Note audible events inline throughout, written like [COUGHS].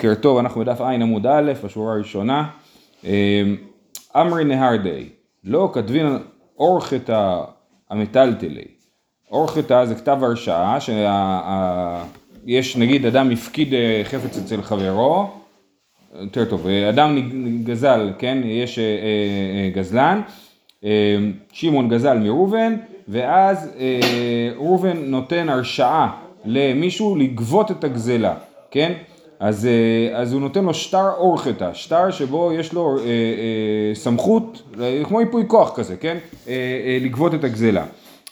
בוקר טוב, אנחנו בדף ע' עמוד א', בשורה הראשונה. אמ, אמרי נהרדי, לא כתבין אורחתא המטלטלי. אורחתא זה כתב הרשאה, שיש נגיד אדם הפקיד אה, חפץ אצל חברו, יותר טוב, אדם גזל, כן, יש אה, אה, גזלן, שמעון גזל מראובן, ואז ראובן נותן הרשאה למישהו לגבות את הגזלה, כן? אז, אה, אז הוא נותן לו שטר אורחתא, שטר שבו יש לו אה, אה, סמכות, כמו ייפוי כוח כזה, כן? אה, אה, לגבות את הגזלה.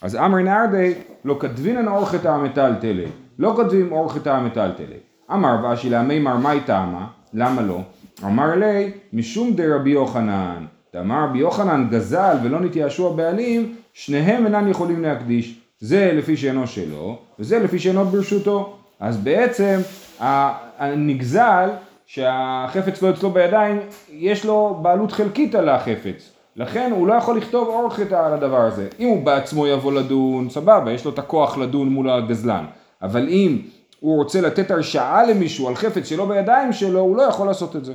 אז אמר נהרדי לא כתבינן אורחתא המטלטלי, לא כותבים אורחתא המטלטלי. אמר ואשי מימר מאי טעמה, למה לא? אמר לי משום דרבי יוחנן, דאמר רבי יוחנן גזל ולא נתייאשו הבעלים, שניהם אינם יכולים להקדיש. זה לפי שאינו שלו, וזה לפי שאינו ברשותו. אז בעצם הנגזל, שהחפץ לא אצלו בידיים, יש לו בעלות חלקית על החפץ. לכן הוא לא יכול לכתוב אורכת על הדבר הזה. אם הוא בעצמו יבוא לדון, סבבה, יש לו את הכוח לדון מול הגזלן. אבל אם הוא רוצה לתת הרשאה למישהו על חפץ שלא בידיים שלו, הוא לא יכול לעשות את זה.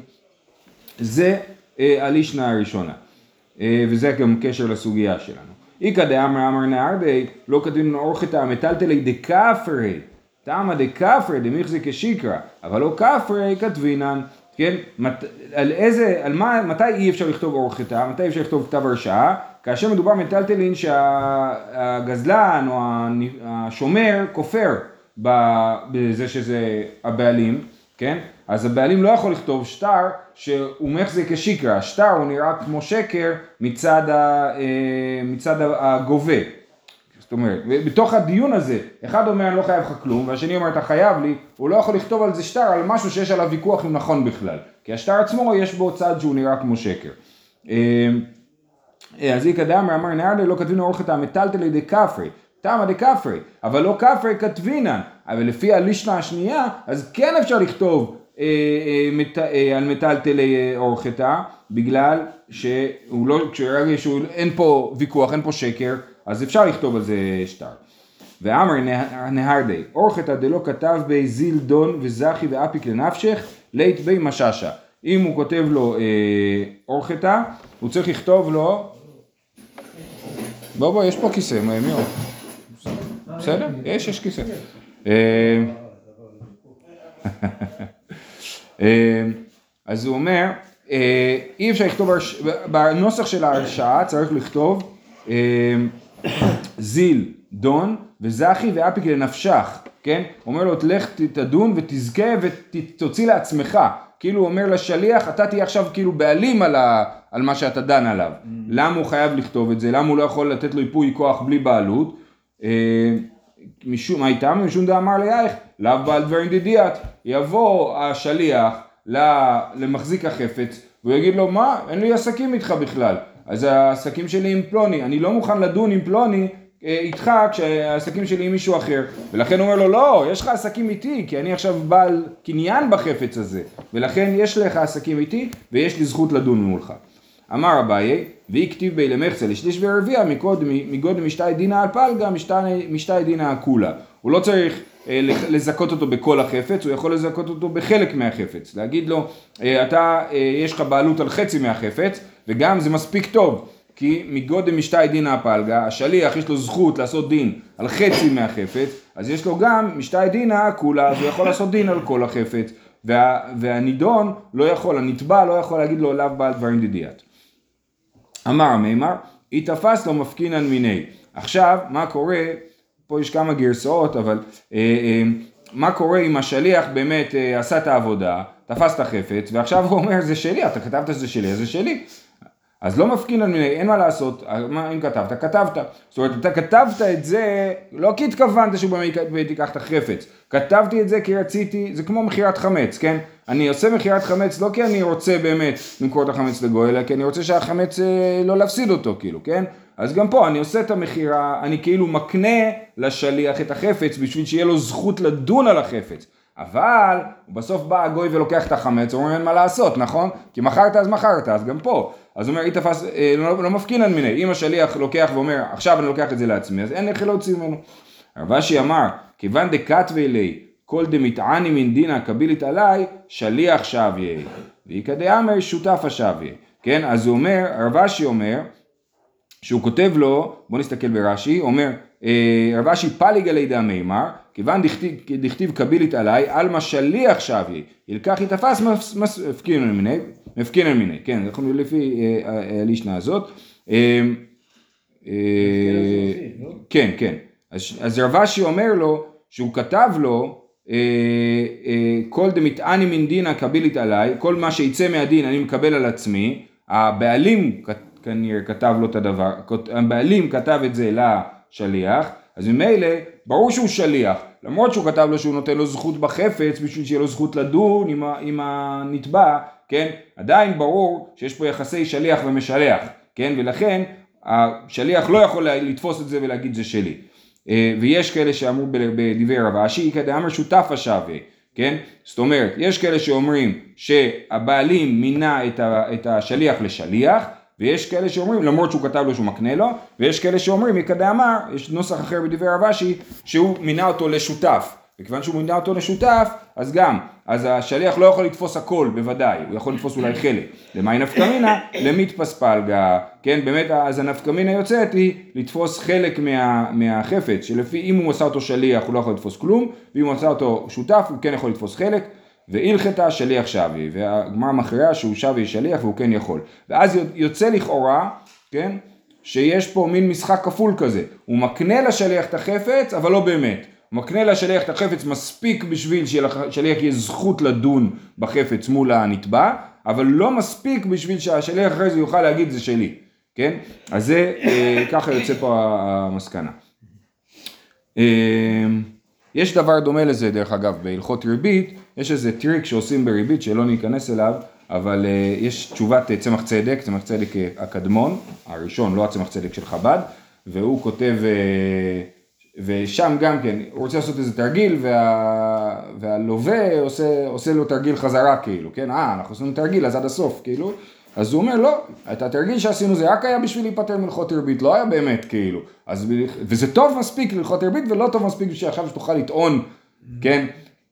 זה אה, הלישנה הראשונה. אה, וזה גם קשר לסוגיה שלנו. איכא דאמר אמר נהרדי, לא כתבים אורכתא המטלטלי דקאפרי. תמא דקפרי דמיחזי כשיקרא, אבל לא כפרי כתבינן, כן? מת, על איזה, על מה, מתי אי אפשר לכתוב אור חיטה, מתי אפשר לכתוב כתב הרשעה? כאשר מדובר מטלטלין שהגזלן או השומר כופר בזה שזה הבעלים, כן? אז הבעלים לא יכול לכתוב שטר שהוא מחזיק כשיקרא, השטר הוא נראה כמו שקר מצד, ה, אה, מצד הגובה. אומרת, בתוך הדיון הזה, אחד אומר אני לא חייב לך כלום, והשני אומר אתה חייב לי, הוא לא יכול לכתוב על זה שטר על משהו שיש עליו ויכוח אם נכון בכלל, כי השטר עצמו יש בו צד שהוא נראה כמו שקר. אמ, אז איכא דאמר אמר נהרדי לא כתבינו אורכת המטלטלי דקפרי, תמא דקפרי, אבל לא כפרי כתבינן, אבל לפי הלישנה השנייה, אז כן אפשר לכתוב אה, אה, אה, על מטלטלי אורכתה, בגלל שהוא לא, כשרגע שאין פה ויכוח, אין פה שקר, אז אפשר לכתוב על זה שטר. ואמר נהרדי, אורחתא דלא כתב בי זיל דון וזכי ואפיק לנפשך, לית בי משאשא. אם הוא כותב לו אה, אורחתא, הוא צריך לכתוב לו, בוא בוא, יש פה כיסא, מי עוד? בסדר? יש, יש כיסא. אה, [LAUGHS] אה, אז הוא אומר, אה, אי אפשר לכתוב, בנוסח של ההרשעה צריך לכתוב זיל, דון, וזכי ואפיק לנפשך, כן? אומר לו, תלך תדון ותזכה ותוציא לעצמך. כאילו הוא אומר לשליח, אתה תהיה עכשיו כאילו בעלים על, ה, על מה שאתה דן עליו. Mm. למה הוא חייב לכתוב את זה? למה הוא לא יכול לתת לו ייפוי כוח בלי בעלות? אה, משום, מה איתם? משום דאמר ליאייך, לאו בעל דברים דדיאט. יבוא השליח למחזיק החפץ, והוא יגיד לו, מה? אין לי עסקים איתך בכלל. אז העסקים שלי עם פלוני, אני לא מוכן לדון עם פלוני אה, איתך כשהעסקים שלי עם מישהו אחר. ולכן הוא אומר לו לא יש לך עסקים איתי כי אני עכשיו בעל קניין בחפץ הזה. ולכן יש לך עסקים איתי ויש לי זכות לדון מולך. אמר אביי והכתיב בי למחצה לשליש ורביע מגודל משתי דינא על פלגה משתי דינא הכולה הוא לא צריך לזכות אותו בכל החפץ, הוא יכול לזכות אותו בחלק מהחפץ, להגיד לו אה, אתה יש לך בעלות על חצי מהחפץ וגם זה מספיק טוב, כי מגודל משתי דינא הפלגה, השליח יש לו זכות לעשות דין על חצי מהחפץ, אז יש לו גם משתי דינא כולה, אז הוא יכול לעשות דין על כל החפץ, וה, והנידון לא יכול, הנתבע לא יכול להגיד לו לאו בעל דברים דדיאט. אמר מימר, היא תפס לו מפקינן מיני. עכשיו, מה קורה, פה יש כמה גרסאות, אבל אה, אה, מה קורה אם השליח באמת אה, עשה את העבודה, תפס את החפץ, ועכשיו הוא אומר זה שלי, אתה כתבת שזה שלי, זה שלי. אז לא מפקין על מיני, אין מה לעשות, מה אם כתבת? כתבת. זאת אומרת, אתה כתבת את זה, לא כי התכוונת שהוא באמת ייקח את החפץ, כתבתי את זה כי רציתי, זה כמו מכירת חמץ, כן? אני עושה מכירת חמץ לא כי אני רוצה באמת למכור את החמץ לגוי, אלא כי אני רוצה שהחמץ אה, לא להפסיד אותו, כאילו, כן? אז גם פה אני עושה את המכירה, אני כאילו מקנה לשליח את החפץ בשביל שיהיה לו זכות לדון על החפץ. אבל בסוף בא הגוי ולוקח את החמץ, הוא אומר אין מה לעשות, נכון? כי מכרת אז מכרת, אז גם פה. אז הוא אומר, אי תפס, אה, לא, לא מפקינן מיני, אם השליח לוקח ואומר, עכשיו אני לוקח את זה לעצמי, אז אין איך להוציא ממנו. רב אשי אמר, כיוון דקתווי לי, כל דמטעני מן דינא קבילית עלי, שליח שביה. ואיכא דאמר שותף השביה. כן, אז הוא אומר, רב אשי אומר, שהוא כותב לו, בוא נסתכל ברש"י, אומר, רב אשי פליגה לידע מימר, כיוון דכתיב, קבילית עליי, עלמא שליח שביה, ילקח יתפס מפקינן מיני, מפקינן מיני, כן, אנחנו לפי הלישנה אה, הזאת. אה, כן, כן, אז רב אשי אומר לו, שהוא כתב לו, כל דמטעני מן דינא קבילית עליי, כל מה שיצא מהדין אני מקבל על עצמי, הבעלים כנראה כתב לו את הדבר, הבעלים כתב את זה לשליח, אז ממילא ברור שהוא שליח, למרות שהוא כתב לו שהוא נותן לו זכות בחפץ בשביל שיהיה לו זכות לדון עם, עם הנתבע, כן, עדיין ברור שיש פה יחסי שליח ומשלח, כן, ולכן השליח לא יכול לתפוס את זה ולהגיד זה שלי. אה, ויש כאלה שאמרו בדברי רב אשי, כדאמר שותף השווה, כן? זאת אומרת, יש כאלה שאומרים שהבעלים מינה את השליח לשליח, ויש כאלה שאומרים, למרות שהוא כתב לו שהוא מקנה לו, ויש כאלה שאומרים, יקדה אמר, יש נוסח אחר בדברי רב אשי, שהוא מינה אותו לשותף. וכיוון שהוא מינה אותו לשותף, אז גם, אז השליח לא יכול לתפוס הכל, בוודאי, הוא יכול לתפוס אולי חלק. למאי נפקמינה? למיתפס פלגה. כן, באמת, אז הנפקמינה יוצאת היא לתפוס חלק מה, מהחפץ, שלפי אם הוא עשה אותו שליח הוא לא יכול לתפוס כלום, ואם הוא עשה אותו שותף הוא כן יכול לתפוס חלק. והלכתה שליח שבי, והגמרא מכריעה שהוא שבי שליח והוא כן יכול. ואז יוצא לכאורה, כן, שיש פה מין משחק כפול כזה, הוא מקנה לשליח את החפץ, אבל לא באמת. הוא מקנה לשליח את החפץ מספיק בשביל שלשליח יהיה זכות לדון בחפץ מול הנתבע, אבל לא מספיק בשביל שהשליח אחרי זה יוכל להגיד זה שלי, כן? אז זה, אה, ככה יוצא פה המסקנה. אה, יש דבר דומה לזה דרך אגב בהלכות ריבית, יש איזה טריק שעושים בריבית שלא ניכנס אליו, אבל uh, יש תשובת uh, צמח צדק, צמח צדק הקדמון, הראשון, לא הצמח צדק של חב"ד, והוא כותב, uh, ושם גם כן, הוא רוצה לעשות איזה תרגיל, וה, והלווה עושה, עושה לו תרגיל חזרה כאילו, כן, אה, אנחנו עושים תרגיל אז עד הסוף, כאילו, אז הוא אומר לא, את התרגיל שעשינו זה רק היה בשביל להיפטר מלכות ריבית, לא היה באמת כאילו, אז, וזה טוב מספיק ללכות ריבית ולא טוב מספיק בשביל עכשיו שתוכל לטעון, כן,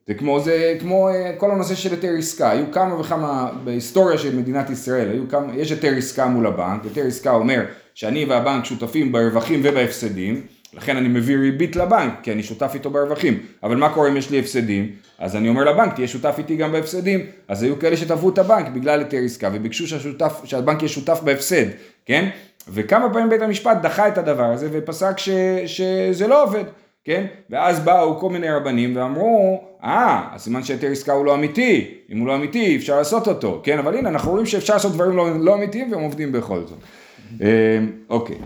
זה כמו, זה כמו אה, כל הנושא של היתר עסקה, היו כמה וכמה, בהיסטוריה של מדינת ישראל, היו כמה, יש היתר עסקה מול הבנק, היתר עסקה אומר שאני והבנק שותפים ברווחים ובהפסדים, לכן אני מביא ריבית לבנק, כי אני שותף איתו ברווחים, אבל מה קורה אם יש לי הפסדים? אז אני אומר לבנק, תהיה שותף איתי גם בהפסדים, אז היו כאלה שתבעו את הבנק בגלל היתר עסקה, וביקשו שהשותף, שהבנק יהיה שותף בהפסד, כן? וכמה פעמים בית המשפט דחה את הדבר הזה ופסק ש, שזה לא עובד. כן? ואז באו כל מיני רבנים ואמרו, אה, הסימן שהיתר עסקה הוא לא אמיתי, אם הוא לא אמיתי אפשר לעשות אותו, כן? אבל הנה אנחנו רואים שאפשר לעשות דברים לא, לא אמיתיים והם עובדים בכל זאת. אה, אוקיי,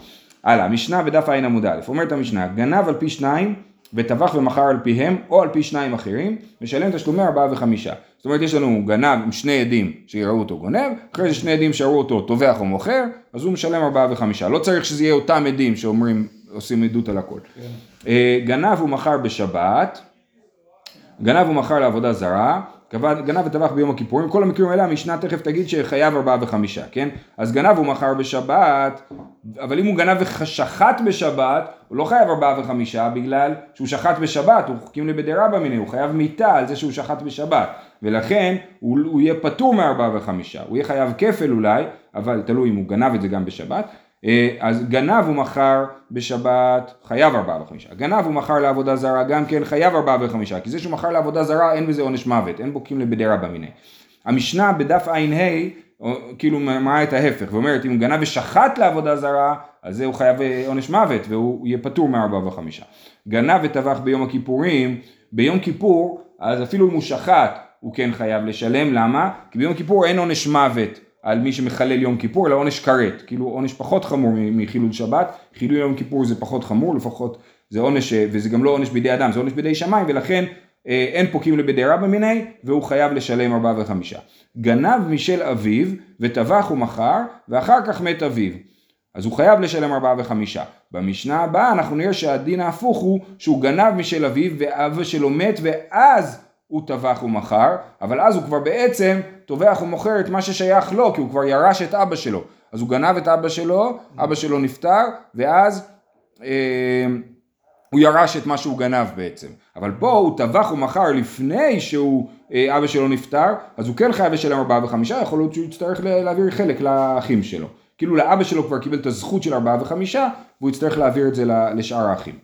הלאה, משנה בדף עין עמוד א', אומרת המשנה, גנב על פי שניים וטבח ומכר על פיהם או על פי שניים אחרים, משלם תשלומי ארבעה וחמישה. זאת אומרת יש לנו גנב עם שני עדים שיראו אותו גונב, אחרי זה שני עדים שראו אותו טובח או מוכר, אז הוא משלם ארבעה וחמישה. לא צריך שזה יהיה אותם עדים שאומרים, עושים עדות על הכל. כן. אה, גנב ומכר בשבת, גנב ומכר לעבודה זרה, גנב וטבח ביום הכיפורים, כל המקרים האלה המשנה תכף תגיד שחייב ארבעה וחמישה, כן? אז גנב ומכר בשבת, אבל אם הוא גנב ושחט בשבת, הוא לא חייב ארבעה וחמישה בגלל שהוא שחט בשבת, הוא חוקים לבדי במיני, הוא חייב מיתה על זה שהוא שחט בשבת, ולכן הוא, הוא יהיה פטור מארבעה וחמישה, הוא יהיה חייב כפל אולי, אבל תלוי אם הוא גנב את זה גם בשבת, אז גנב הוא מכר בשבת חייב ארבעה וחמישה, גנב הוא מכר לעבודה זרה גם כן חייב ארבעה וחמישה, כי זה שהוא מכר לעבודה זרה אין בזה עונש מוות, אין בו קימלי בדרה במיני. המשנה בדף ע"ה כאילו מראה את ההפך ואומרת אם הוא גנב ושחט לעבודה זרה אז זה הוא חייב אה, עונש מוות והוא יהיה פטור מארבעה וחמישה. גנב וטבח ביום הכיפורים, ביום כיפור אז אפילו אם הוא שחט הוא כן חייב לשלם, למה? כי ביום כיפור אין עונש מוות על מי שמחלל יום כיפור, אלא עונש כרת, כאילו עונש פחות חמור מחילול שבת, חילול יום כיפור זה פחות חמור, לפחות זה עונש, וזה גם לא עונש בידי אדם, זה עונש בידי שמיים, ולכן אה, אין פוקים לבדי רבא מיני, והוא חייב לשלם ארבעה וחמישה. גנב משל אביו, וטבח ומכר, ואחר כך מת אביו. אז הוא חייב לשלם ארבעה וחמישה. במשנה הבאה אנחנו נראה שהדין ההפוך הוא שהוא גנב משל אביו ואבא שלו מת ואז הוא טבח ומכר, אבל אז הוא כבר בעצם טובח ומוכר את מה ששייך לו, כי הוא כבר ירש את אבא שלו. אז הוא גנב את אבא שלו, אבא שלו נפטר, ואז אה, הוא ירש את מה שהוא גנב בעצם, אבל פה הוא טבח ומכר לפני שהוא, אה, אבא שלו נפטר, אז הוא כן חייב לשלם ארבעה וחמישה, יכול להיות שהוא יצטרך להעביר חלק לאחים שלו. כאילו לאבא שלו כבר קיבל את הזכות של ארבעה וחמישה, והוא יצטרך להעביר את זה לשאר האחים.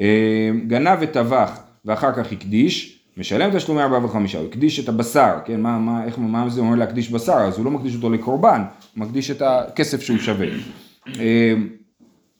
אה, גנב וטבח ואחר כך הקדיש, משלם תשלומי ארבעה וחמישה, הוא הקדיש את הבשר, כן, מה, מה, איך, מה זה אומר להקדיש בשר, אז הוא לא מקדיש אותו לקורבן, הוא מקדיש את הכסף שהוא שווה. אה,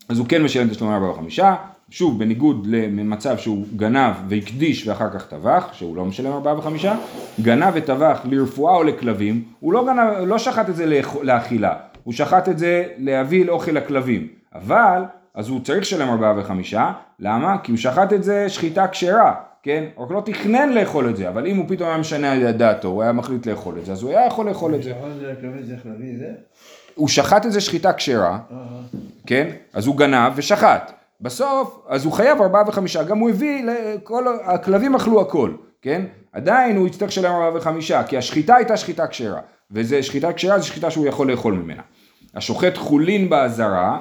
אז הוא כן משלם תשלומי ארבעה וחמישה, שוב בניגוד למצב שהוא גנב והקדיש ואחר כך טבח, שהוא לא משלם ארבעה וחמישה, גנב וטבח לרפואה או לכלבים, הוא לא, גנב, לא שחט את זה לאכילה, הוא שחט את זה להביא לאוכל לכלבים, אבל אז הוא צריך לשלם ארבעה וחמישה, למה? כי הוא שחט את זה שחיטה כשרה, כן? הוא לא תכנן לאכול את זה, אבל אם הוא פתאום היה משנה על דעתו, הוא היה מחליט לאכול את זה, אז הוא היה יכול לאכול את זה. הוא שחט את זה שחיטה כשרה, כן? אז הוא גנב ושחט. בסוף, אז הוא חייב ארבעה וחמישה, גם הוא הביא, לכל, הכלבים אכלו הכל, כן? עדיין הוא יצטרך לשלם ארבעה וחמישה, כי השחיטה הייתה שחיטה כשרה, וזה שחיטה כשרה זה שחיטה שהוא יכול לאכול ממנה. השוחט חולין באזהרה,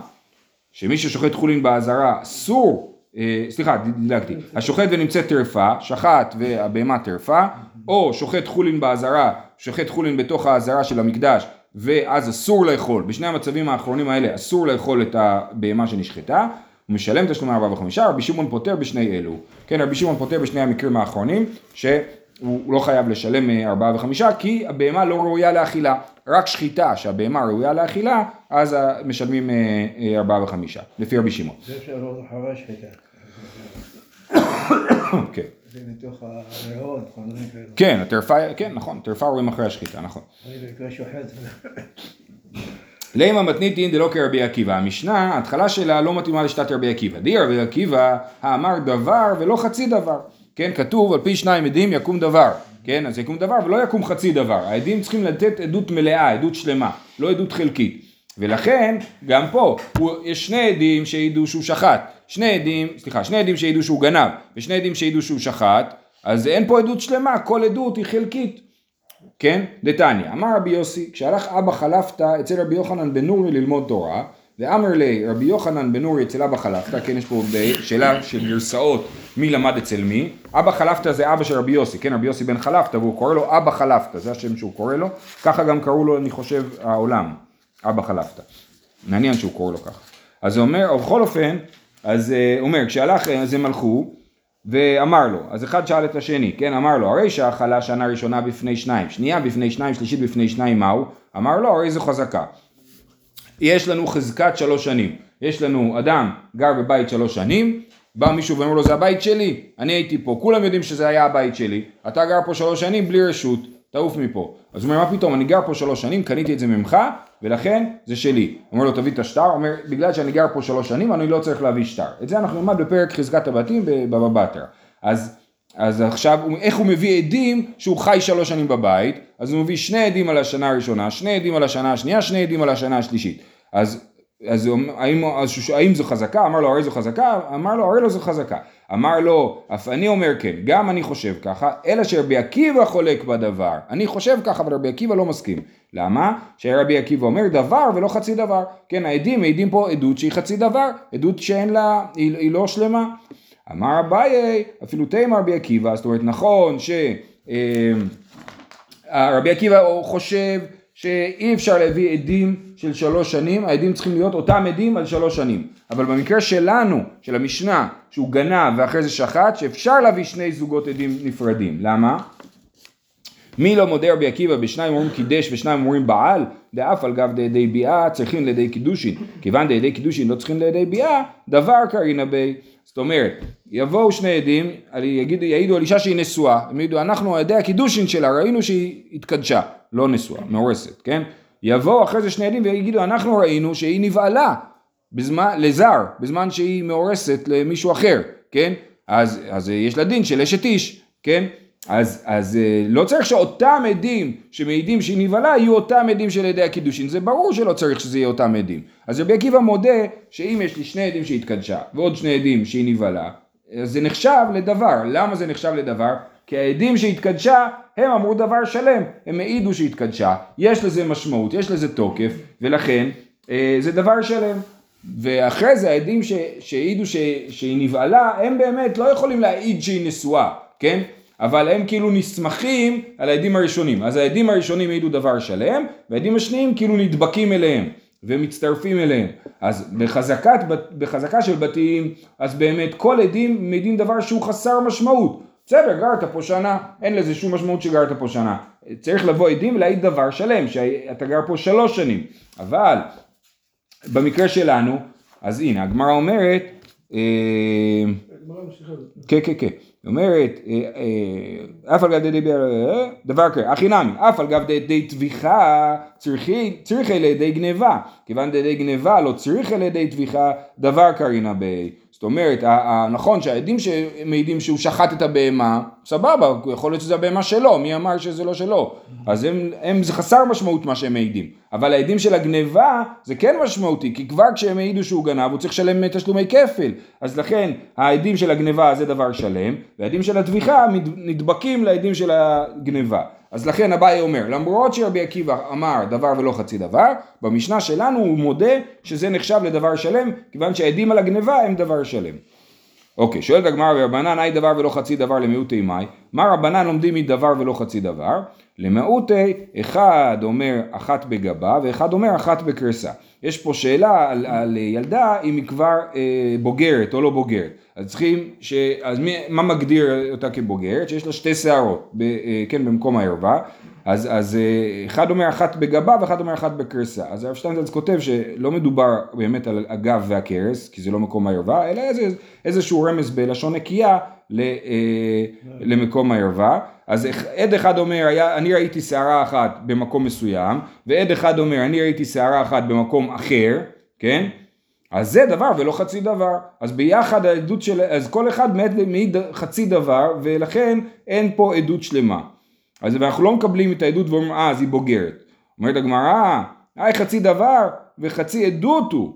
שמי ששוחט חולין באזהרה אסור, אה, סליחה, דילגתי, השוחט ונמצאת טרפה, שחט והבהמה טרפה, או שוחט חולין באזהרה, שוחט חולין בתוך האזהרה של המקדש, ואז אסור לאכול, בשני המצבים האחרונים האלה אסור לאכול את הבהמה שנשחטה, הוא משלם תשלומי ארבעה וחמישה, רבי שמעון פוטר בשני אלו. כן, רבי שמעון פוטר בשני המקרים האחרונים, שהוא לא חייב לשלם אה, ארבעה וחמישה, כי הבהמה לא ראויה לאכילה. רק שחיטה שהבהמה ראויה לאכילה, אז משלמים אה, אה, ארבעה וחמישה, לפי רבי שמעון. זה אפשר אחרי השחיטה. [COUGHS] כן. זה מתוך הריאות, כאלו. כן, הטרפה, כן, נכון, טרפה רואים אחרי השחיטה, נכון. לימה מתניתין דלא כרבי עקיבא. המשנה, ההתחלה שלה לא מתאימה לשיטת רבי עקיבא. די רבי עקיבא האמר דבר ולא חצי דבר. כן, כתוב על פי שניים עדים יקום דבר. כן, אז יקום דבר ולא יקום חצי דבר. העדים צריכים לתת עדות מלאה, עדות שלמה, לא עדות חלקית. ולכן, גם פה, הוא, יש שני עדים שהעידו שהוא שחט, שני עדים, סליחה, שני עדים שהעידו שהוא גנב, ושני עדים שהעידו שהוא שחט, אז אין פה עדות שלמה, כל עדות היא חלקית. כן? דתניא, אמר רבי יוסי, כשהלך אבא חלפתא אצל רבי יוחנן בן נורי ללמוד תורה, ואמר לי רבי יוחנן בן נורי אצל אבא חלפתא, כן יש פה שאלה של גרסאות מי למד אצל מי, אבא חלפתא זה אבא של רבי יוסי, כן רבי יוסי בן חלפתא והוא קורא לו אבא חלפתא, זה השם שהוא קורא לו, ככה גם קראו לו אני חושב העולם, אבא חלפתא, מעניין שהוא קורא לו ככה, אז הוא אומר, בכל אופן, אז אה, הוא אומר כשהלך אז הם הלכו ואמר לו, אז אחד שאל את השני, כן, אמר לו, הרי שהאכלה שנה ראשונה בפני שניים, שנייה בפני שניים, שלישית בפני שניים, מהו? אמר לו, הרי זו חזקה. יש לנו חזקת שלוש שנים, יש לנו אדם גר בבית שלוש שנים, בא מישהו ואומר לו זה הבית שלי, אני הייתי פה, כולם יודעים שזה היה הבית שלי, אתה גר פה שלוש שנים בלי רשות, תעוף מפה. אז הוא אומר מה פתאום, אני גר פה שלוש שנים, קניתי את זה ממך, ולכן זה שלי. אומר לו תביא את השטר, אומר בגלל שאני גר פה שלוש שנים אני לא צריך להביא שטר. את זה אנחנו נלמד בפרק חזקת הבתים בבבא בתרא. אז, אז עכשיו איך הוא מביא עדים שהוא חי שלוש שנים בבית, אז הוא מביא שני עדים על השנה הראשונה, שני עדים על השנה השנייה, שני עדים על השנה השלישית. אז אז האם, אז האם זו חזקה? אמר לו הרי זו חזקה? אמר לו הרי לא זו חזקה. אמר לו אף אני אומר כן, גם אני חושב ככה, אלא שרבי עקיבא חולק בדבר. אני חושב ככה אבל רבי עקיבא לא מסכים. למה? שרבי עקיבא אומר דבר ולא חצי דבר. כן, העדים מעידים פה עדות שהיא חצי דבר, עדות שאין לה, היא, היא לא שלמה. אמר אביי, אפילו תימא רבי עקיבא, זאת אומרת נכון שרבי אה, עקיבא חושב שאי אפשר להביא עדים של שלוש שנים, העדים צריכים להיות אותם עדים על שלוש שנים. אבל במקרה שלנו, של המשנה, שהוא גנב ואחרי זה שחט, שאפשר להביא שני זוגות עדים נפרדים. למה? מי לא מודה רבי עקיבא בשניים אומרים קידש ושניים אומרים בעל, דאף על גב דידי ביאה צריכים לידי קידושין. כיוון דידי קידושין לא צריכים לידי ביאה, דבר קרינא בי. זאת אומרת, יבואו שני עדים, יגידו, יעידו על אישה שהיא נשואה, הם יגידו, אנחנו על ידי הקידושין שלה ראינו שהיא התקדשה, לא נשואה, מאורסת, כן? יבואו אחרי זה שני עדים ויגידו, אנחנו ראינו שהיא נבעלה בזמן, לזר, בזמן שהיא מאורסת למישהו אחר, כן? אז, אז יש לה דין של אשת איש, כן? אז, אז אה, לא צריך שאותם עדים שמעידים שהיא נבהלה יהיו אותם עדים של ידי הקידושין, זה ברור שלא צריך שזה יהיה אותם עדים. אז רבי עקיבא מודה שאם יש לי שני עדים שהתקדשה ועוד שני עדים שהיא נבהלה, אז זה נחשב לדבר. למה זה נחשב לדבר? כי העדים שהתקדשה הם אמרו דבר שלם, הם העידו שהתקדשה, יש לזה משמעות, יש לזה תוקף, ולכן אה, זה דבר שלם. ואחרי זה העדים שהעידו שהיא נבהלה, הם באמת לא יכולים להעיד שהיא נשואה, כן? אבל הם כאילו נסמכים על העדים הראשונים. אז העדים הראשונים העידו דבר שלם, והעדים השניים כאילו נדבקים אליהם ומצטרפים אליהם. אז בחזקת, בחזקה של בתים, אז באמת כל עדים מעידים דבר שהוא חסר משמעות. בסדר, גרת פה שנה, אין לזה שום משמעות שגרת פה שנה. צריך לבוא עדים ולהעיד דבר שלם, שאתה גר פה שלוש שנים. אבל במקרה שלנו, אז הנה, הגמרא אומרת, אה, כן, כן, כן. היא אומרת, אה, אה, אף על גב די דבר כזה, הכי נמי, אף על גב די טביחה צריכי לידי גניבה, כיוון די גניבה לא צריך לידי טביחה, דבר קרינה ב... זאת אומרת, נכון שהעדים שמעידים שהוא שחט את הבהמה, סבבה, יכול להיות שזה הבהמה שלו, מי אמר שזה לא שלו? אז הם, הם, זה חסר משמעות מה שהם מעידים. אבל העדים של הגניבה זה כן משמעותי, כי כבר כשהם העידו שהוא גנב הוא צריך לשלם תשלומי כפל. אז לכן העדים של הגניבה זה דבר שלם, והעדים של הטביחה נדבקים לעדים של הגניבה. אז לכן אביי אומר, למרות שרבי עקיבא אמר דבר ולא חצי דבר, במשנה שלנו הוא מודה שזה נחשב לדבר שלם, כיוון שהעדים על הגניבה הם דבר שלם. אוקיי, שואלת הגמרא רבנן, היי דבר ולא חצי דבר למיעוטי מאי? מה רבנן לומדים מדבר ולא חצי דבר? למיעוטי, אחד אומר אחת בגבה ואחד אומר אחת בקרסה. יש פה שאלה על, על ילדה אם היא כבר אה, בוגרת או לא בוגרת. אז צריכים, ש... אז מי, מה מגדיר אותה כבוגרת? שיש לה שתי שערות, ב, אה, כן, במקום הערווה. אז, אז אה, אחד אומר אחת בגבה ואחד אומר אחת בקרסה. אז הרב שטיינזלץ כותב שלא מדובר באמת על הגב והקרס, כי זה לא מקום הערווה, אלא איזה, איזשהו רמז בלשון נקייה ל, אה, למקום הערווה. אז עד אחד אומר, היה, אני ראיתי שערה אחת במקום מסוים, ועד אחד אומר, אני ראיתי שערה אחת במקום אחר, כן? אז זה דבר ולא חצי דבר. אז ביחד העדות של, אז כל אחד מעיד חצי דבר, ולכן אין פה עדות שלמה. אז אנחנו לא מקבלים את העדות ואומרים, אה, אז היא בוגרת. אומרת הגמרא, אה, חצי דבר וחצי עדות הוא.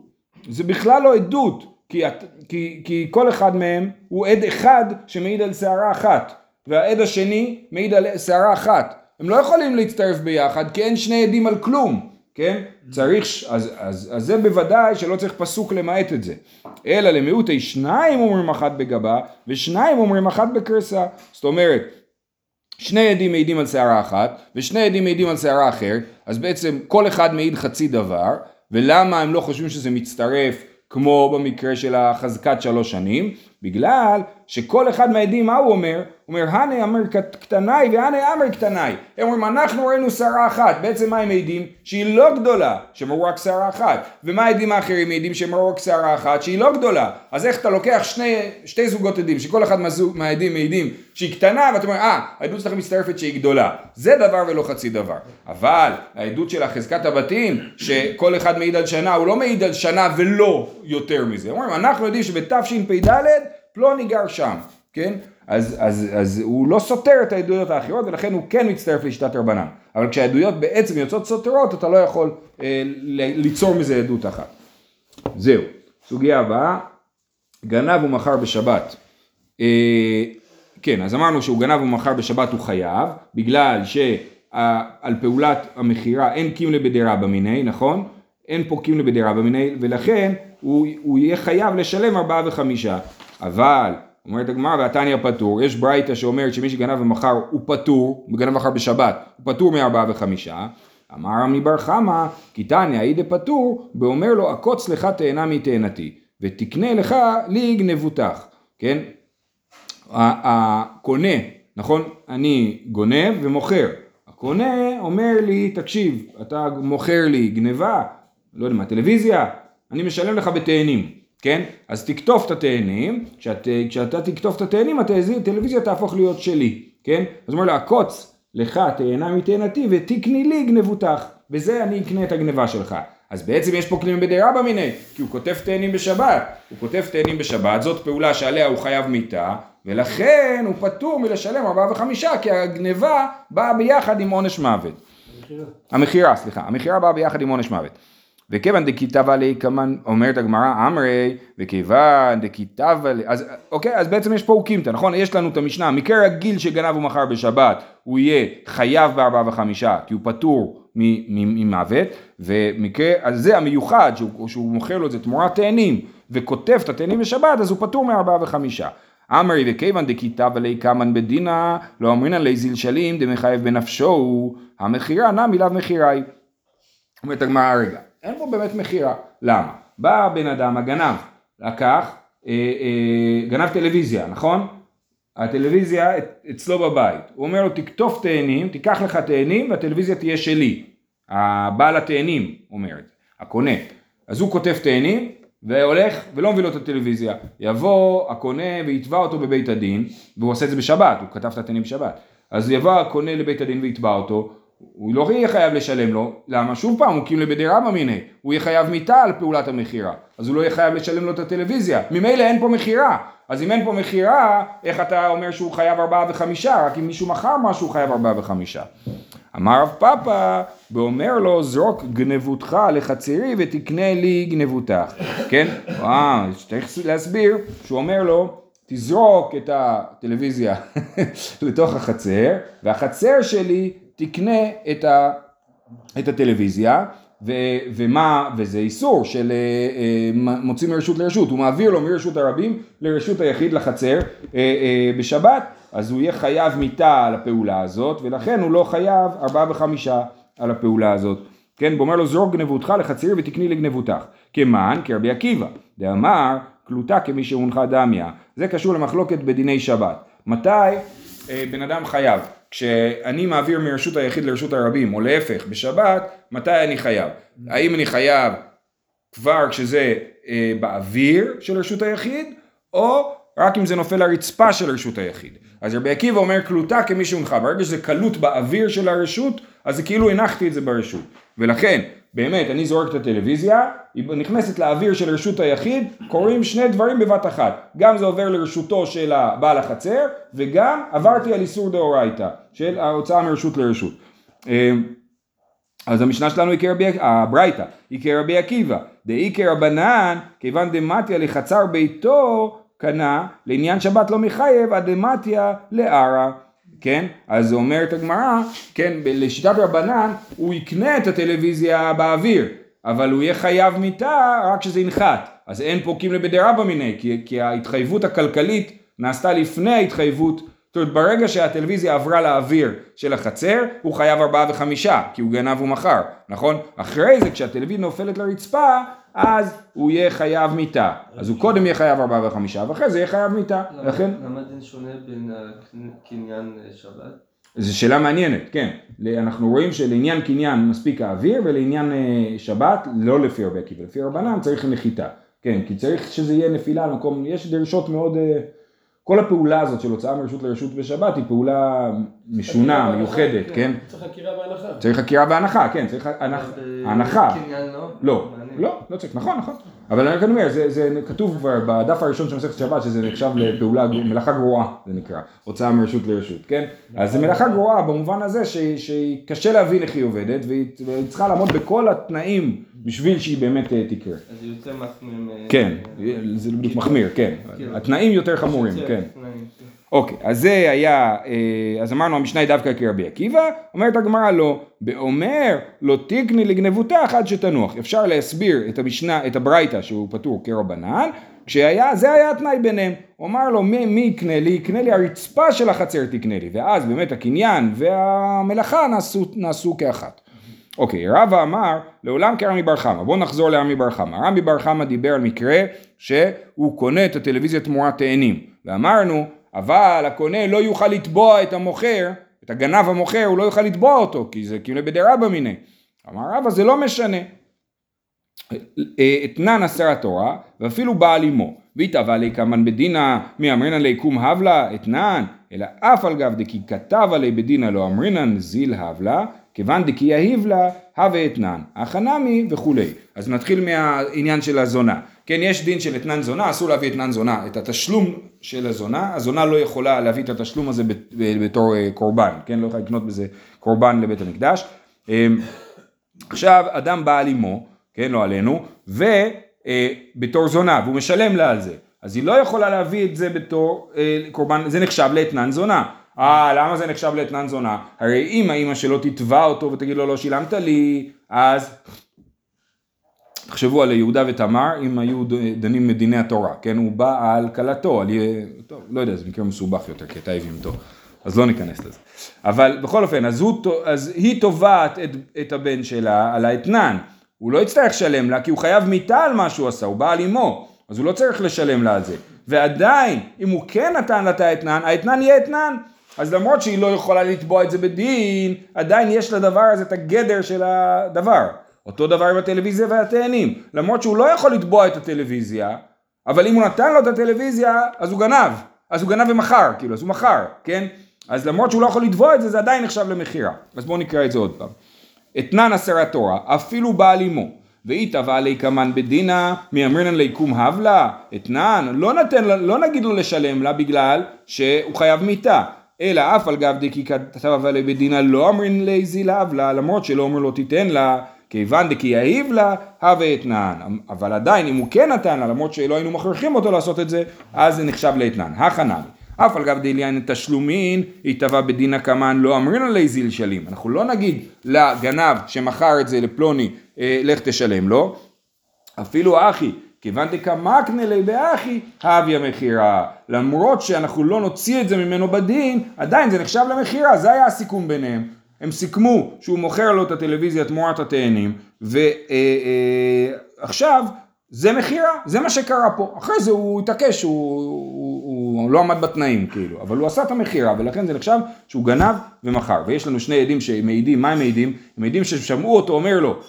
זה בכלל לא עדות, כי, כי, כי כל אחד מהם הוא עד אחד שמעיד על שערה אחת. והעד השני מעיד על שערה אחת. הם לא יכולים להצטרף ביחד כי אין שני עדים על כלום, כן? צריך, אז, אז, אז זה בוודאי שלא צריך פסוק למעט את זה. אלא למיעוטי שניים אומרים אחת בגבה ושניים אומרים אחת בקרסה. זאת אומרת, שני עדים מעידים על שערה אחת ושני עדים מעידים על שערה אחרת, אז בעצם כל אחד מעיד חצי דבר, ולמה הם לא חושבים שזה מצטרף כמו במקרה של החזקת שלוש שנים? בגלל שכל אחד מהעדים מה הוא אומר? אומר הנה אמר קטנאי והנה אמר קטנאי. הם אומרים אנחנו ראינו שערה אחת. בעצם מה הם מעידים? שהיא לא גדולה, שהם ראו רק שערה אחת. ומה העדים האחרים מעידים שהם ראו רק שערה אחת שהיא לא גדולה. אז איך אתה לוקח שני, שתי זוגות עדים שכל אחד מהעדים מעידים שהיא קטנה ואתה אומר אה העדות שלכם מצטרפת שהיא גדולה. זה דבר ולא חצי דבר. אבל העדות של החזקת הבתים שכל אחד מעיד על שנה הוא לא מעיד על שנה ולא יותר מזה. אומרים אנחנו יודעים שבתשפ"ד פלוני גר שם, כן? אז, אז, אז הוא לא סותר את העדויות האחרות ולכן הוא כן מצטרף לשיטת רבנן. אבל כשהעדויות בעצם יוצאות סותרות אתה לא יכול אה, ליצור מזה עדות אחת. זהו. סוגיה הבאה, גנב ומכר בשבת. אה, כן, אז אמרנו שהוא גנב ומכר בשבת הוא חייב, בגלל שעל פעולת המכירה אין קימלה בדירה במיני, נכון? אין פה קימלה בדירה במיני, ולכן הוא, הוא יהיה חייב לשלם ארבעה וחמישה. אבל, אומרת הגמרא, והתניא פטור, יש ברייתא שאומרת שמי שגנב ומכר הוא פטור, הוא גנב ומכר בשבת, הוא פטור מארבעה וחמישה. אמר רמי בר חמא, כי תניא אידה פטור, ואומר לו, עקוץ לך תאנה מתאנתי, ותקנה לך לי גנבותך, כן? הקונה, נכון? אני גונב ומוכר. הקונה אומר לי, תקשיב, אתה מוכר לי גניבה, לא יודע מה, טלוויזיה, אני משלם לך בתאנים. כן? אז תקטוף את התאנים, כשאת, כשאתה תקטוף את התאנים הטלוויזיה תהפוך להיות שלי, כן? אז הוא אומר לה, עקוץ לך תאנה מתאנתי ותקני לי גנבותך, וזה אני אקנה את הגנבה שלך. אז בעצם יש פה כלים בדירה במיני, כי הוא כותב תאנים בשבת, הוא כותב תאנים בשבת, זאת פעולה שעליה הוא חייב מיתה, ולכן הוא פטור מלשלם ארבעה וחמישה, כי הגנבה באה ביחד עם עונש מוות. המכירה. המכירה, סליחה, המכירה באה ביחד עם עונש מוות. וכיוון דכיתב עלי כמן, אומרת הגמרא אמרי, וכיוון דכיתב עלי, אז אוקיי, אז בעצם יש פה אוקימתא, נכון? יש לנו את המשנה, מקרה רגיל שגנב ומכר בשבת, הוא יהיה חייב בארבעה וחמישה, כי הוא פטור ממוות, ומקרה, אז זה המיוחד, שהוא, שהוא מוכר לו את זה תמורת תאנים, וכותב את התאנים בשבת, אז הוא פטור מארבעה וחמישה. אמרי וכיוון דכיתב עלי קמן בדינה, לא אמרינן לי זלשלים דמחייב בנפשו, המכירה נמי לאו מכירה היא. אומרת הגמרא רגע, אין פה באמת מכירה, למה? בא בן אדם, הגנב, לקח, אה, אה, גנב טלוויזיה, נכון? הטלוויזיה אצלו בבית, הוא אומר לו תקטוף תאנים, תיקח לך תאנים והטלוויזיה תהיה שלי. הבעל התאנים אומר את זה, הקונה. אז הוא כותב תאנים והולך ולא מביא לו את הטלוויזיה. יבוא הקונה ויתבע אותו בבית הדין, והוא עושה את זה בשבת, הוא כתב את התאנים בשבת. אז יבוא הקונה לבית הדין ויתבע אותו, הוא לא יהיה חייב לשלם לו, למה? שוב פעם, הוא כאילו בדי רבא מיניה, הוא יהיה חייב מיתה על פעולת המכירה, אז הוא לא יהיה חייב לשלם לו את הטלוויזיה, ממילא אין פה מכירה, אז אם אין פה מכירה, איך אתה אומר שהוא חייב ארבעה וחמישה, רק אם מישהו מכר משהו הוא חייב ארבעה וחמישה. אמר רב פאפא, ואומר לו זרוק גנבותך לחצרי ותקנה לי גנבותך, [LAUGHS] כן? וואו, צריך להסביר שהוא אומר לו תזרוק את הטלוויזיה [LAUGHS] לתוך החצר והחצר שלי תקנה את, ה, את הטלוויזיה ו, ומה, וזה איסור של אה, אה, מוציא מרשות לרשות, הוא מעביר לו מרשות הרבים לרשות היחיד לחצר אה, אה, בשבת, אז הוא יהיה חייב מיתה על הפעולה הזאת, ולכן הוא לא חייב ארבעה וחמישה על הפעולה הזאת. כן, ואומר לו זרוק גנבותך לחציר ותקני לגנבותך. כמען, כרבי עקיבא, דאמר קלוטה כמי שהונחה דמיה. זה קשור למחלוקת בדיני שבת. מתי אה, בן אדם חייב? כשאני מעביר מרשות היחיד לרשות הרבים, או להפך, בשבת, מתי אני חייב? האם אני חייב כבר כשזה אה, באוויר של רשות היחיד, או רק אם זה נופל לרצפה של רשות היחיד. אז רבי עקיבא אומר קלוטה כמי שהונחה, ברגע שזה קלוט באוויר של הרשות, אז זה כאילו הנחתי את זה ברשות. ולכן, באמת, אני זורק את הטלוויזיה, היא נכנסת לאוויר של רשות היחיד, קורים שני דברים בבת אחת. גם זה עובר לרשותו של בעל החצר, וגם עברתי על איסור דאורייתא, של ההוצאה מרשות לרשות. אז המשנה שלנו היא כרבי, הברייתא, היא כרבי עקיבא, דאי כרבנן, כיוון דמטיה לחצר ביתו, קנה, לעניין שבת לא מחייב, אדמטיה לערא. כן? אז אומרת הגמרא, כן, לשיטת רבנן, הוא יקנה את הטלוויזיה באוויר, אבל הוא יהיה חייב מיתה רק כשזה ינחת. אז אין פורקים לבדי רבא מיני, כי, כי ההתחייבות הכלכלית נעשתה לפני ההתחייבות, זאת אומרת ברגע שהטלוויזיה עברה לאוויר של החצר, הוא חייב ארבעה וחמישה, כי הוא גנב ומכר, נכון? אחרי זה כשהטלוויזיה נופלת לרצפה, אז הוא יהיה חייב מיתה. אז הוא קודם יהיה חייב ארבעה וחמישה, ואחרי זה יהיה חייב מיתה. לכן... למה דין שונה בין קניין שבת? זו שאלה מעניינת, כן. אנחנו רואים שלעניין קניין מספיק האוויר, ולעניין שבת, לא לפי הרבה עקיבא, לפי רבנן צריך נחיתה. כן, כי צריך שזה יהיה נפילה על מקום, יש דרישות מאוד... כל הפעולה הזאת של הוצאה מרשות לרשות בשבת היא פעולה משונה, מיוחדת, כן? צריך חקירה והנחה. צריך חקירה והנחה, כן, צריך הנחה. קניין לא? לא, לא, לא צריך, נכון, נכון. אבל אני אומר, זה כתוב כבר בדף הראשון של מסכת שבת שזה נחשב לפעולה, מלאכה גרועה זה נקרא, הוצאה מרשות לרשות, כן? אז זה מלאכה גרועה במובן הזה שקשה להבין איך היא עובדת והיא צריכה לעמוד בכל התנאים בשביל שהיא באמת תקרה. אז זה יותר מחמיר. כן, זה בדיוק מחמיר, כן. התנאים יותר חמורים, כן. אוקיי, אז זה היה, אז אמרנו המשנה היא דווקא כרבי עקיבא, אומרת הגמרא לא, באומר לא תקני לגנבותך עד שתנוח. אפשר להסביר את המשנה, את הברייתא שהוא פטור כרבנן, כשהיה, זה היה התנאי ביניהם. הוא אמר לו מי, מי יקנה לי? יקנה לי הרצפה של החצר תקנה לי. ואז באמת הקניין והמלאכה נעשו, נעשו כאחת. אוקיי, רבא אמר לעולם כרמי בר חמא, בואו נחזור לרמי בר חמא. רמי בר חמא דיבר על מקרה שהוא קונה את הטלוויזיה תמורת תאנים, ואמרנו אבל הקונה לא יוכל לתבוע את המוכר, את הגנב המוכר, הוא לא יוכל לתבוע אותו, כי זה כאילו בדי רבא מיני. אמר רבא זה לא משנה. אתנן אסר התורה, ואפילו בעל אמו. והתאווה לי כמן בדינא מי אמרינן לי קום הבלה אתנן, אלא אף על גב דקי כתב עלי בדינא לא אמרינן זיל הבלה, כיוון דקי יהיב לה הווה אתנן, החנמי וכולי. אז נתחיל מהעניין של הזונה. כן, יש דין של אתנן זונה, אסור להביא אתנן זונה, את התשלום של הזונה, הזונה לא יכולה להביא את התשלום הזה בתור קורבן, כן, לא יכולה לקנות בזה קורבן לבית המקדש. עכשיו, אדם בא על אמו, כן, לא עלינו, ובתור זונה, והוא משלם לה על זה, אז היא לא יכולה להביא את זה בתור קורבן, זה נחשב לאתנן זונה. אה, למה זה נחשב לאתנן זונה? הרי אם האימא שלו תתבע אותו ותגיד לו לא שילמת לי, אז תחשבו על יהודה ותמר, אם היו דנים מדיני התורה, כן? הוא בא על כלתו, על... טוב, לא יודע, זה מקרה מסובך יותר, כי אתה הביאותו, אז לא ניכנס לזה. אבל בכל אופן, אז, הוא, אז היא תובעת את, את הבן שלה על האתנן, הוא לא יצטרך לשלם לה, כי הוא חייב מיתה על מה שהוא עשה, הוא בא על אמו, אז הוא לא צריך לשלם לה על זה. ועדיין, אם הוא כן נתן לה את האתנן, האתנן יהיה אתנן. אז למרות שהיא לא יכולה לתבוע את זה בדין, עדיין יש לדבר הזה את הגדר של הדבר. אותו דבר עם הטלוויזיה והתאנים. למרות שהוא לא יכול לתבוע את הטלוויזיה, אבל אם הוא נתן לו את הטלוויזיה, אז הוא גנב. אז הוא גנב ומכר, כאילו, אז הוא מכר, כן? אז למרות שהוא לא יכול לתבוע את זה, זה עדיין נחשב למכירה. אז בואו נקרא את זה עוד פעם. אתנן עשרה תורה, אפילו בעל אמו. ואי תבע עלי קמן בדינה, מאמרינן ליקום הבלה, אתנן, לא, נתן, לא נגיד לו לשלם לה בגלל שהוא חייב מיתה. אלא אף על גב דקי כתב עלי בדינה לא אמרין לי זילהב לה, למרות שלא אומר לו תיתן לה, כיוון דקי יהיב לה, הווה אתנן. אבל עדיין אם הוא כן נתן לה, למרות שלא היינו מכריחים אותו לעשות את זה, אז זה נחשב לאתנן. הכנמי. אף על גב דליין תשלומין, יתבע בדינה קמן לא אמרין לי זיל שלים. אנחנו לא נגיד לגנב שמכר את זה לפלוני, אה, לך תשלם לו. אפילו אחי, כיוון דקמקנה לי באחי, הביא המכירה. למרות שאנחנו לא נוציא את זה ממנו בדין, עדיין זה נחשב למכירה, זה היה הסיכום ביניהם. הם סיכמו שהוא מוכר לו את הטלוויזיה תמורת התאנים, ועכשיו אה, אה, זה מכירה, זה מה שקרה פה. אחרי זה הוא התעקש, הוא, הוא, הוא, הוא לא עמד בתנאים כאילו, אבל הוא עשה את המכירה, ולכן זה נחשב שהוא גנב ומכר. ויש לנו שני עדים שמעידים, מה הם מעידים? הם מעידים ששמעו אותו אומר לו,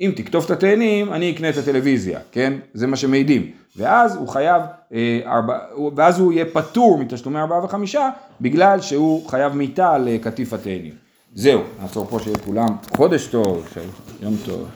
אם תקטוף את התאנים, אני אקנה את הטלוויזיה, כן? זה מה שמעידים. ואז הוא חייב, אה, ארבע, ואז הוא יהיה פטור מתשלומי ארבעה וחמישה, בגלל שהוא חייב מיתה על קטיף התאנים. זהו, נעצור פה שיהיה כולם חודש טוב, יום טוב.